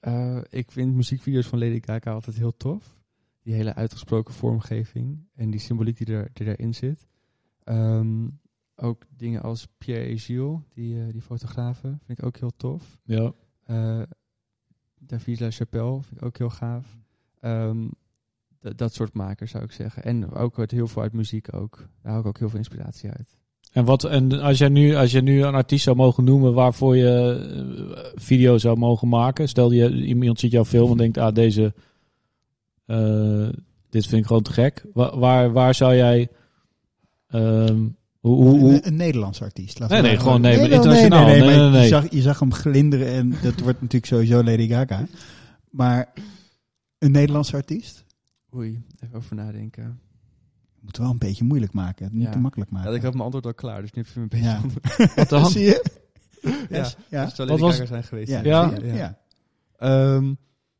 Eh, ik vind muziekvideo's van Lady Gaga altijd heel tof. Die hele uitgesproken vormgeving en die symboliek die, er, die erin zit. Ehm, ook dingen als Pierre et Gilles, die, eh, die fotografen, vind ik ook heel tof. Ja. David LaChapelle vind ik ook heel gaaf. Ehm, dat soort makers zou ik zeggen. En ook uit heel veel uit muziek ook. Daar hou ik ook heel veel inspiratie uit. En, wat, en als jij nu, als je nu een artiest zou mogen noemen waarvoor je eh, video zou mogen maken. Stel je iemand ziet jouw film en denkt, ah, deze. eh, dit vind ik gewoon te gek. Waar, waar, waar zou jij. ehm, hoe, hoe, hoe, Een, een Nederlands artiest. laten Nee, nee, maar- gewoon- nee, internationaal. Nee, nee, Nee, maar nee, nee. Je, zag, je zag hem glinderen en dat wordt natuurlijk sowieso Lady Gaga. Maar een Nederlands artiest? Oei, even over nadenken. Moet wel een beetje moeilijk maken. Niet Ja. te makkelijk Ja, maken. ik had mijn antwoord al klaar, dus nu heb je me een beetje... [laughs] Ja. wat dan? Zie je? Ja, ja. Het Lady was- zijn geweest. Ja. Ja? je? ja. Ehm,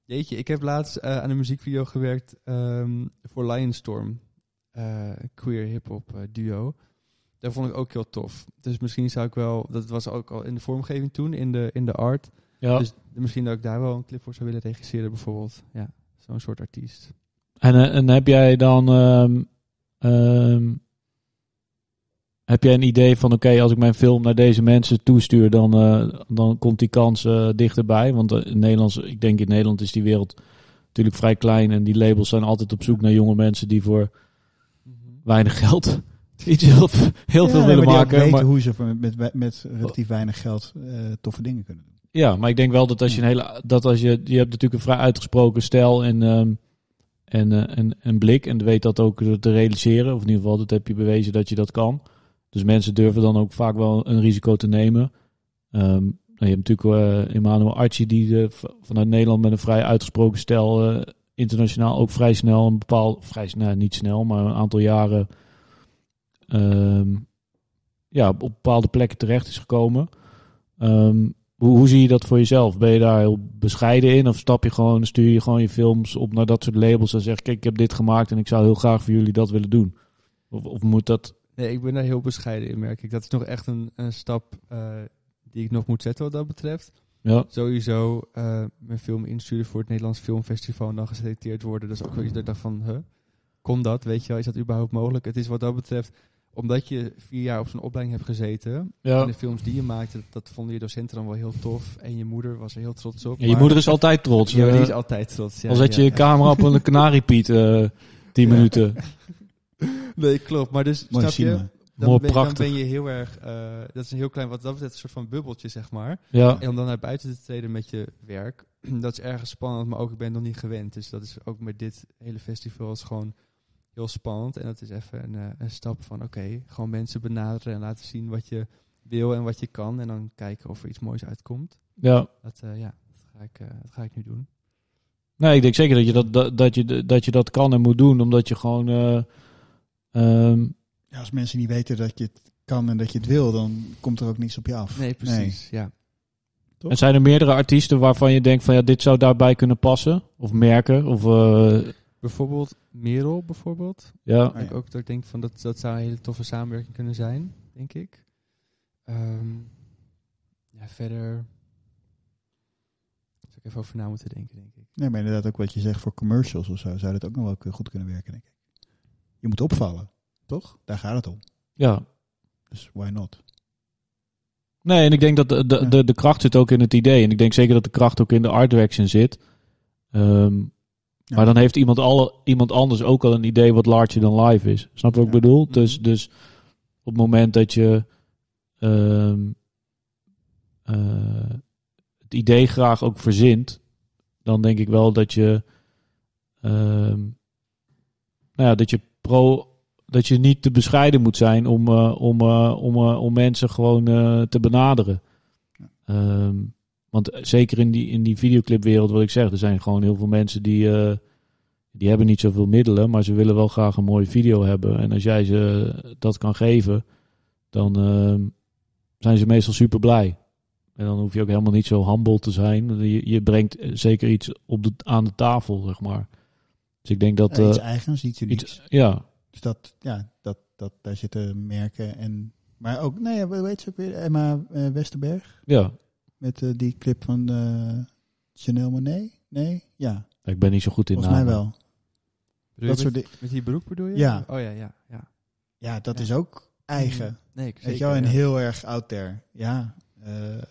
jeetje, ik heb laatst eh, aan een muziekvideo gewerkt ehm, voor Lionstorm. eh queer hip-hop eh, duo. Dat vond ik ook heel tof. Dus misschien zou ik wel, dat was ook al in de vormgeving toen, in de, in de art. Ja. Dus misschien dat ik daar wel een clip voor zou willen regisseren, bijvoorbeeld. Ja, zo'n soort artiest. En, eh, en heb jij dan. ehm, ehm, heb jij een idee van: oké, als ik mijn film naar deze mensen toestuur, dan, eh, dan komt die kans eh, dichterbij? Want in Nederlands, ik denk in Nederland is die wereld natuurlijk vrij klein. En die labels zijn altijd op zoek naar jonge mensen die voor weinig geld [laughs] iets heel, heel Ja, veel willen maar maken. weten Maar, hoe ze met, met, met relatief weinig geld toffe dingen kunnen doen. ja, maar ik denk wel dat als je een hele. Dat als je, je hebt natuurlijk een vrij uitgesproken stijl en, ehm, en, en blik. En weet dat ook te realiseren. Of in ieder geval, dat heb je bewezen dat je dat kan. Dus mensen durven dan ook vaak wel een risico te nemen. Ehm, je hebt natuurlijk eh Emmanuel Archie, die eh, vanuit Nederland met een vrij uitgesproken stijl internationaal ook vrij snel een bepaald, vrij snel, niet snel, maar een aantal jaren ehm, ja, op bepaalde plekken terecht is gekomen. Ehm, hoe, hoe zie je dat voor jezelf? Ben je daar heel bescheiden in? Of stap je gewoon, stuur je gewoon je films op naar dat soort labels en zeg: Kijk, ik heb dit gemaakt en ik zou heel graag voor jullie dat willen doen? Of, of moet dat. Nee, ik ben daar heel bescheiden in, merk ik. Dat is nog echt een, een stap eh, die ik nog moet zetten wat dat betreft. Ja, Sowieso eh, mijn film insturen voor het Nederlands Filmfestival en dan geselecteerd worden. Dat is ook wel iets dat ik dacht van, huh, kon dat? Weet je wel, is dat überhaupt mogelijk? Het is wat dat betreft, omdat je vier jaar op zo'n opleiding hebt gezeten. ja. En de films die je maakte, dat, vonden je docenten dan wel heel tof. En je moeder was er heel trots op. Ja, je moeder is altijd trots. Ja, die Eh, is altijd trots. Ja, al zet je je camera op een kanariepiet eh 10 Ja. minuten. [laughs] Nee, klopt. Maar dus, Mooi snap je? Dan Mooi, ben, dan prachtig. ben je heel erg, eh, dat is een heel klein, wat dat betreft, een soort van bubbeltje, zeg maar. Ja, En om dan naar buiten te treden met je werk, [clears throat] dat is ergens spannend, maar ook ik ben nog niet gewend. Dus dat is ook met dit hele festival is gewoon heel spannend. En dat is even een, eh, een stap van, oké, gewoon mensen benaderen en laten zien wat je wil en wat je kan. En dan kijken of er iets moois uitkomt. ja. Dat, eh, ja, dat ga, ik, eh, dat ga ik nu doen. Nee, ik denk zeker dat je dat, dat, dat, je, dat je dat kan en moet doen, omdat je gewoon. eh, ehm, Ja, als mensen niet weten dat je het kan en dat je het wil, dan komt er ook niks op je af. Nee, precies. Ja. Toch? en zijn er meerdere artiesten waarvan je denkt van ja, dit zou daarbij kunnen passen? Of merken? Of eh, Bijvoorbeeld Merel, bijvoorbeeld. ja. Oh, ik ja. ook dat ik denk van dat, dat zou een hele toffe samenwerking kunnen zijn, denk ik. Ehm, ja, verder. Zou ik even over na moeten denken, denk ik. Nee, maar inderdaad ook wat je zegt voor commercials of zo, zou dat ook nog wel goed kunnen werken, denk ik. Je moet opvallen, toch? Daar gaat het om. ja. Dus why not? Nee, en ik denk dat de, de, Ja. de, de kracht zit ook in het idee. En ik denk zeker dat de kracht ook in de art direction zit. Ehm, Ja. Maar dan heeft iemand, alle, iemand anders ook al een idee wat larger than life is. Snap je wat ik bedoel? Mhm. Dus, dus op het moment dat je ehm, eh, het idee graag ook verzint, dan denk ik wel dat je, ehm, nou ja, dat je pro, dat je niet te bescheiden moet zijn om, eh, om, eh, om, om mensen gewoon te benaderen. Ja. Ehm, want zeker in die, in die videoclipwereld, wat ik zeg, er zijn gewoon heel veel mensen die, eh, die hebben niet zoveel middelen, maar ze willen wel graag een mooie video hebben. En als jij ze dat kan geven, dan zijn ze meestal super blij. En dan hoef je ook helemaal niet zo humble te zijn. Je, je brengt eh, zeker iets op de, aan de tafel, zeg maar. Dus ik denk dat... Iets eh, eigens, iets unieks. iets, ja, Dus dat, ja, dat, dat, daar zitten merken en... Maar ook, nee, heet ze ook weer? Emma eh, Westerberg? ja. Met eh, die clip van eh Chanel Monet? Nee? Ja, Ik ben niet zo goed in volgens mij namen. wel. Bedoel Dat je soort met, met die broek bedoel je? Ja. Oh ja, ja, ja. Ja, dat Ja. is ook eigen. Nee, ik Weet zeker, je wel, en ja. heel erg out there. Ja, eh,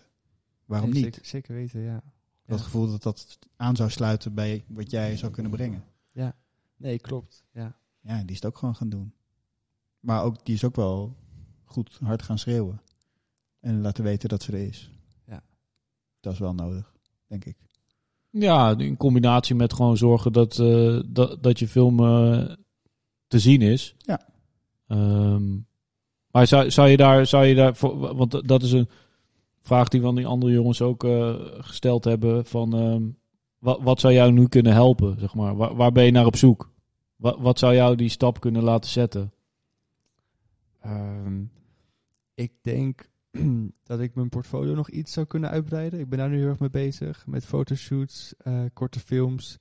waarom Nee, niet? Zeker, zeker weten, ja. Dat Ja. gevoel dat dat aan zou sluiten bij wat jij zou kunnen brengen. Nee, klopt. Ja. Ja, die is het ook gewoon gaan doen. Maar ook, die is ook wel goed hard gaan schreeuwen. En laten weten dat ze er is. Dat is wel nodig, denk ik. Ja, in combinatie met gewoon zorgen dat, eh, dat, dat je film eh, te zien is. Ja. Ehm, maar zou, zou je daar, zou je daar voor, want dat is een vraag die van die andere jongens ook eh, gesteld hebben van ehm, wat, wat zou jou nu kunnen helpen, zeg maar? Waar, waar ben je naar op zoek? Wat, wat zou jou die stap kunnen laten zetten? Ehm, ik denk [clears throat] dat ik mijn portfolio nog iets zou kunnen uitbreiden. Ik ben daar nu heel erg mee bezig. Met fotoshoots, eh, korte films.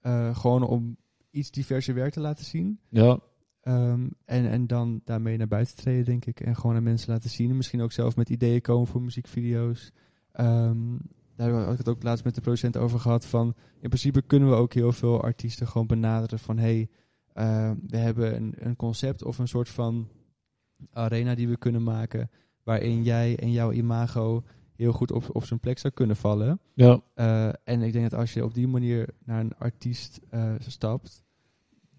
Eh, gewoon om iets diverser werk te laten zien. Ja, Ehm, en, en dan daarmee naar buiten treden, denk ik. En gewoon aan mensen laten zien. En misschien ook zelf met ideeën komen voor muziekvideo's. Ehm, daar had ik het ook laatst met de producent over gehad. Van in principe kunnen we ook heel veel artiesten gewoon benaderen van hey, eh, we hebben een, een concept of een soort van arena die we kunnen maken. Waarin jij en jouw imago heel goed op, op zijn plek zou kunnen vallen. ja, Eh, en ik denk dat als je op die manier naar een artiest eh, stapt,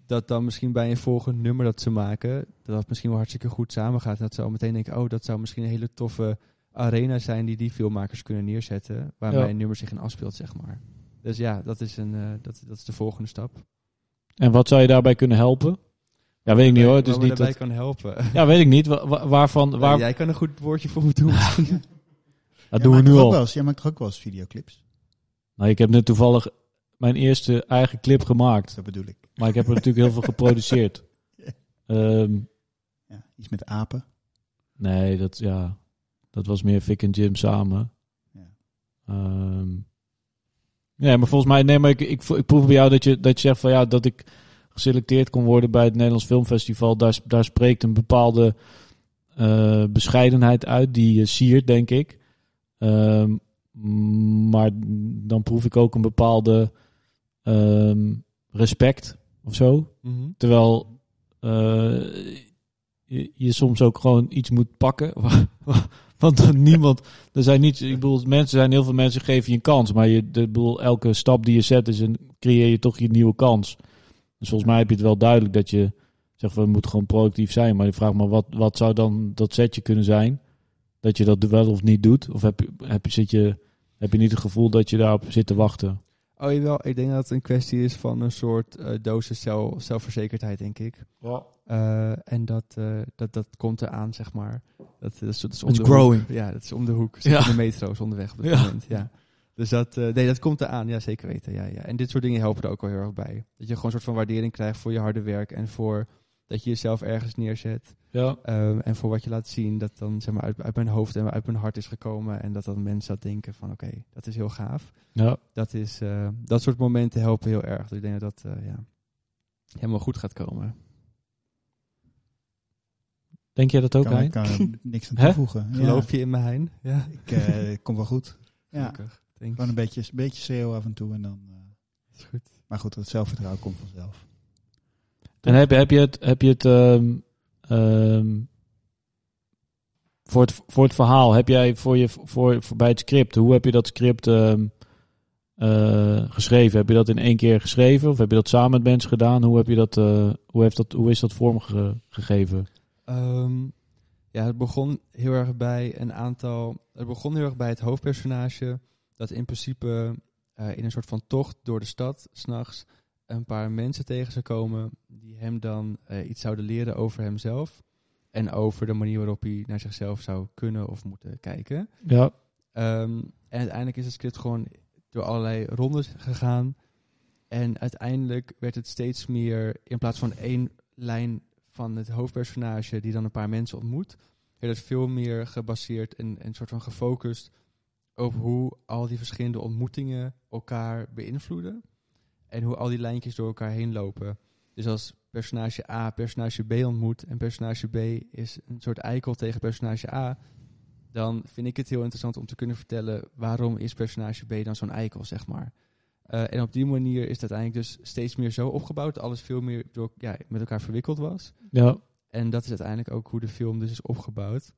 dat dan misschien bij een volgend nummer dat ze maken, dat dat misschien wel hartstikke goed samengaat. En dat ze al meteen denken, oh, dat zou misschien een hele toffe arena zijn die die filmmakers kunnen neerzetten, waar Ja. mijn nummer zich in afspeelt, zeg maar. Dus ja, dat is, een, eh, dat, dat is de volgende stap. en wat zou je daarbij kunnen helpen? Ja, weet ik niet hoor. Het is niet daarbij dat, kan helpen. [laughs] ja, weet ik niet. Wa- wa- waarvan, waar, Jij kan een goed woordje voor me doen. [laughs] dat Jij doen we maakt nu al. wel eens- Jij maakt toch ook wel eens videoclips? Nou, ik heb net toevallig mijn eerste eigen clip gemaakt. Dat bedoel ik. Maar ik heb er natuurlijk heel veel geproduceerd. [laughs] Ehm, Ja, iets met apen. nee, dat, ja, dat was meer Vic en Jim samen. Ja. Ehm, ja, maar volgens mij, nee, maar ik, ik, ik proef bij jou dat je, dat je zegt van ja, dat ik geselecteerd kon worden bij het Nederlands Filmfestival. Daar, daar spreekt een bepaalde eh, bescheidenheid uit die je siert, denk ik. Ehm, maar dan proef ik ook een bepaalde ehm, respect of zo. Mhm. Terwijl eh, je, je soms ook gewoon iets moet pakken. [laughs] Want niemand, er zijn niet, ik bedoel, mensen zijn heel veel mensen geven je een kans, maar je, de, bedoel, elke stap die je zet is een, creëer je toch je nieuwe kans. Dus volgens mij heb je het wel duidelijk dat je zegt we moeten gewoon productief zijn, maar je vraagt me wat, wat zou dan dat setje kunnen zijn, dat je dat wel of niet doet, of heb je, heb je, zit je, heb je niet het gevoel dat je daarop zit te wachten? Oh jawel, ik denk dat het een kwestie is van een soort eh dosis zelf, zelfverzekerdheid, denk ik. Ja. Eh, en dat, eh, dat, dat komt eraan, zeg maar. Dat, dat is, dat is om It's de growing. hoek. Ja, dat is om de hoek. Zit Ja. in de metro's onderweg op dit Ja. moment. Ja. Dus dat, eh, nee, dat komt eraan. Ja, zeker weten. Ja, ja. En dit soort dingen helpen er ook wel heel erg bij. Dat je gewoon een soort van waardering krijgt voor je harde werk. En voor dat je jezelf ergens neerzet. Ja. Ehm, en voor wat je laat zien. Dat dan zeg maar uit, uit mijn hoofd en uit mijn hart is gekomen. En dat dan mensen dat denken van oké, dat is heel gaaf. ja. Dat, is, eh, dat soort momenten helpen heel erg. Dus ik denk dat dat eh, ja, helemaal goed gaat komen. Denk jij dat ook, kan, Hein? kan er niks aan [laughs] toevoegen. Ja, Geloof je in me, Hein? Ja, ik, eh, komt wel goed. Ja, gelukkig. Thanks. gewoon een beetje, een beetje schreeuwen af en toe en dan... eh, is goed. maar goed, het zelfvertrouwen komt vanzelf. En heb, heb je het, heb je het ehm, ehm, voor, het, voor het verhaal, heb jij voor je, voor, voor bij het script, hoe heb je dat script ehm, eh, geschreven? Heb je dat in één keer geschreven of heb je dat samen met mensen gedaan? Hoe, heb je dat, eh, hoe, heeft dat, hoe is dat vormgegeven? Ehm, ja, het begon heel erg bij een aantal. Het begon heel erg bij het hoofdpersonage. Dat in principe eh, in een soort van tocht door de stad, s'nachts, een paar mensen tegen zou komen. Die hem dan eh, iets zouden leren over hemzelf. En over de manier waarop hij naar zichzelf zou kunnen of moeten kijken. Ja, Ehm, en uiteindelijk is het script gewoon door allerlei rondes gegaan. En uiteindelijk werd het steeds meer, in plaats van één lijn van het hoofdpersonage die dan een paar mensen ontmoet, werd het veel meer gebaseerd en een soort van gefocust op hoe al die verschillende ontmoetingen elkaar beïnvloeden. En hoe al die lijntjes door elkaar heen lopen. Dus als personage A personage B ontmoet en personage B is een soort eikel tegen personage A, dan vind ik het heel interessant om te kunnen vertellen waarom is personage B dan zo'n eikel, zeg maar. Eh, en op die manier is het uiteindelijk dus steeds meer zo opgebouwd dat alles veel meer door, ja, met elkaar verwikkeld was. ja, En dat is uiteindelijk ook hoe de film dus is opgebouwd.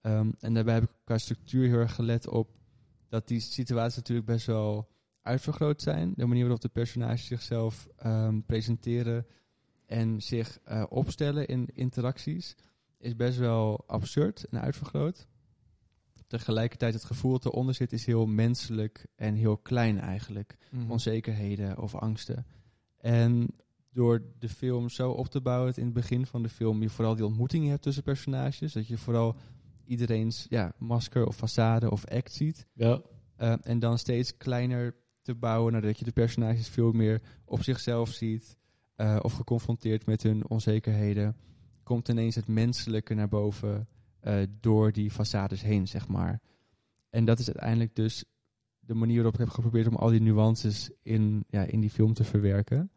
Ehm, en daarbij heb ik qua structuur heel erg gelet op dat die situaties natuurlijk best wel uitvergroot zijn. De manier waarop de personages zichzelf ehm, presenteren en zich eh, opstellen in interacties is best wel absurd en uitvergroot. Tegelijkertijd het gevoel dat eronder zit is heel menselijk en heel klein eigenlijk onzekerheden of angsten. En door de film zo op te bouwen, dat in het begin van de film je vooral die ontmoetingen hebt tussen personages, dat je vooral iedereen's ja, masker of façade of act ziet. ja, Eh, en dan steeds kleiner te bouwen, nadat je de personages veel meer op zichzelf ziet eh, of geconfronteerd met hun onzekerheden, komt ineens het menselijke naar boven eh, door die façades heen, zeg maar. En dat is uiteindelijk dus de manier waarop ik heb geprobeerd om al die nuances in, ja, in die film te verwerken.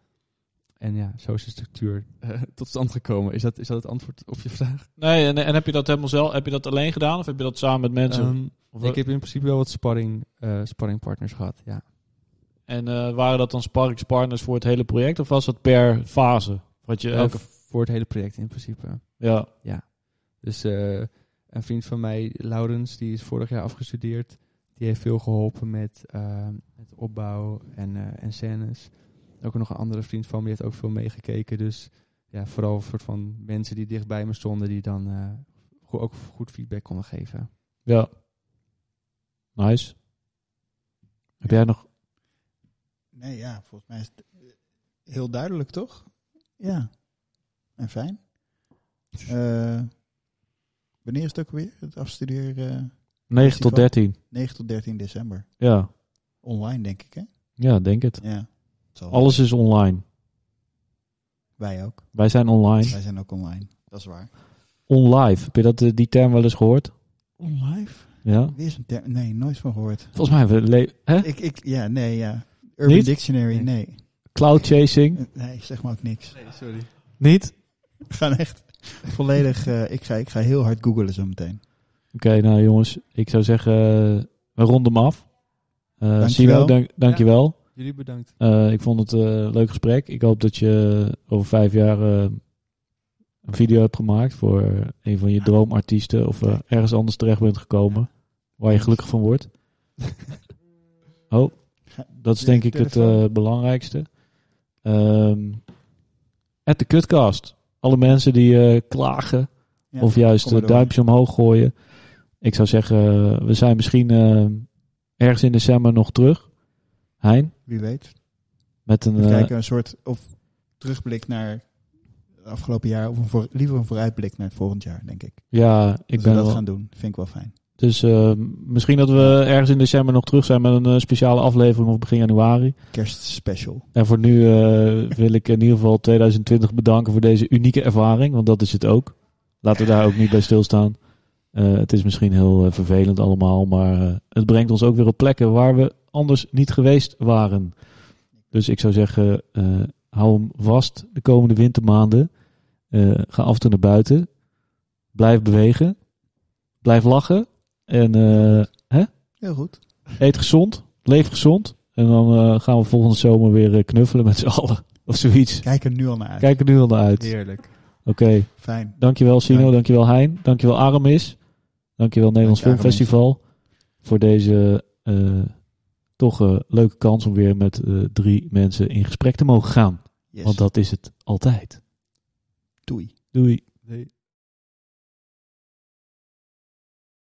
En ja, zo is de structuur eh, tot stand gekomen. Is dat, is dat het antwoord op je vraag? Nee, en, en heb je dat helemaal zelf, heb je dat alleen gedaan of heb je dat samen met mensen? Ehm, ik heb in principe wel wat sparring, eh, sparringpartners gehad, ja. En eh, waren dat dan sparringspartners voor het hele project of was dat per fase? Wat je elke, voor het hele project in principe. ja, Dus eh, een vriend van mij, Laurens, die is vorig jaar afgestudeerd. Die heeft veel geholpen met, eh, met opbouw en, eh, en scènes. Ook nog een andere vriend van me, die heeft ook veel meegekeken. Dus ja, vooral een soort van mensen die dichtbij me stonden, die dan eh, go- ook goed feedback konden geven. ja. Nice. Heb jij nog? Nee, ja, volgens mij is het eh, heel duidelijk, toch? Ja. En fijn. Eh, wanneer is het ook weer? Het afstudeer eh 9 tot 13. 9 tot 13 december. Ja, Online, denk ik, hè? ja, denk het. Ja. Zal- Alles is online. Wij ook. Wij zijn online. Wij zijn ook online. Dat is waar. Onlive. Heb je dat, eh, die term wel eens gehoord? Onlive? Ja. Weer zo'n term. Nee, nooit van gehoord. Volgens mij hebben we... le- Hè? Ik, ik, ja, nee, ja. Urban Niet? Dictionary, Nee. nee. Cloud chasing? Nee, zeg maar ook niks. Nee, sorry. Niet? We gaan echt volledig... eh, ik, ga, ik ga heel hard googlen zo meteen. Oké, nou jongens. Ik zou zeggen, eh, we ronden hem af. Eh Dankjewel. Sino, dank, dankjewel. Jullie bedankt. Eh, ik vond het eh, een leuk gesprek. Ik hoop dat je over vijf jaar eh, een video hebt gemaakt voor een van je droomartiesten of eh, ergens anders terecht bent gekomen waar je gelukkig van wordt. [laughs] Oh, dat is denk ik het eh, belangrijkste. Ehm at de Cutcast. Alle mensen die eh, klagen Ja, of juist eh, duimpjes omhoog gooien. Ik zou zeggen, eh, we zijn misschien eh, ergens in december nog terug. Hein, Wie weet. met een... We eh, kijken een soort of terugblik naar het afgelopen jaar. Of een voor, liever een vooruitblik naar het volgend jaar, denk ik. ja, ik Ik ben dat wel, gaan doen. Vind ik wel fijn. Dus eh, misschien dat we ergens in december nog terug zijn met een eh, speciale aflevering of begin januari. Kerstspecial. En voor nu [laughs] wil ik in ieder geval 2020 bedanken voor deze unieke ervaring, want dat is het ook. Laten we daar ook niet bij stilstaan. Het is misschien heel vervelend allemaal, maar het brengt ons ook weer op plekken waar we anders niet geweest waren. Dus ik zou zeggen, eh, hou hem vast de komende wintermaanden. Eh, ga af en toe naar buiten. Blijf bewegen. Blijf lachen. En eh, Heel goed. Eet gezond, leef gezond. En dan gaan we volgende zomer weer knuffelen met z'n allen. [laughs] Of zoiets. Kijk er nu al naar uit. Kijk er nu al naar uit. Oké, Heerlijk. Fijn. dankjewel Sino, Ja. dankjewel Hein, dankjewel Aramis. Dankjewel Nederlands Dank. Filmfestival. Voor deze toch eh, leuke kans om weer met eh, drie mensen in gesprek te mogen gaan. Yes. Want dat is het altijd. Doei. Doei. Nee.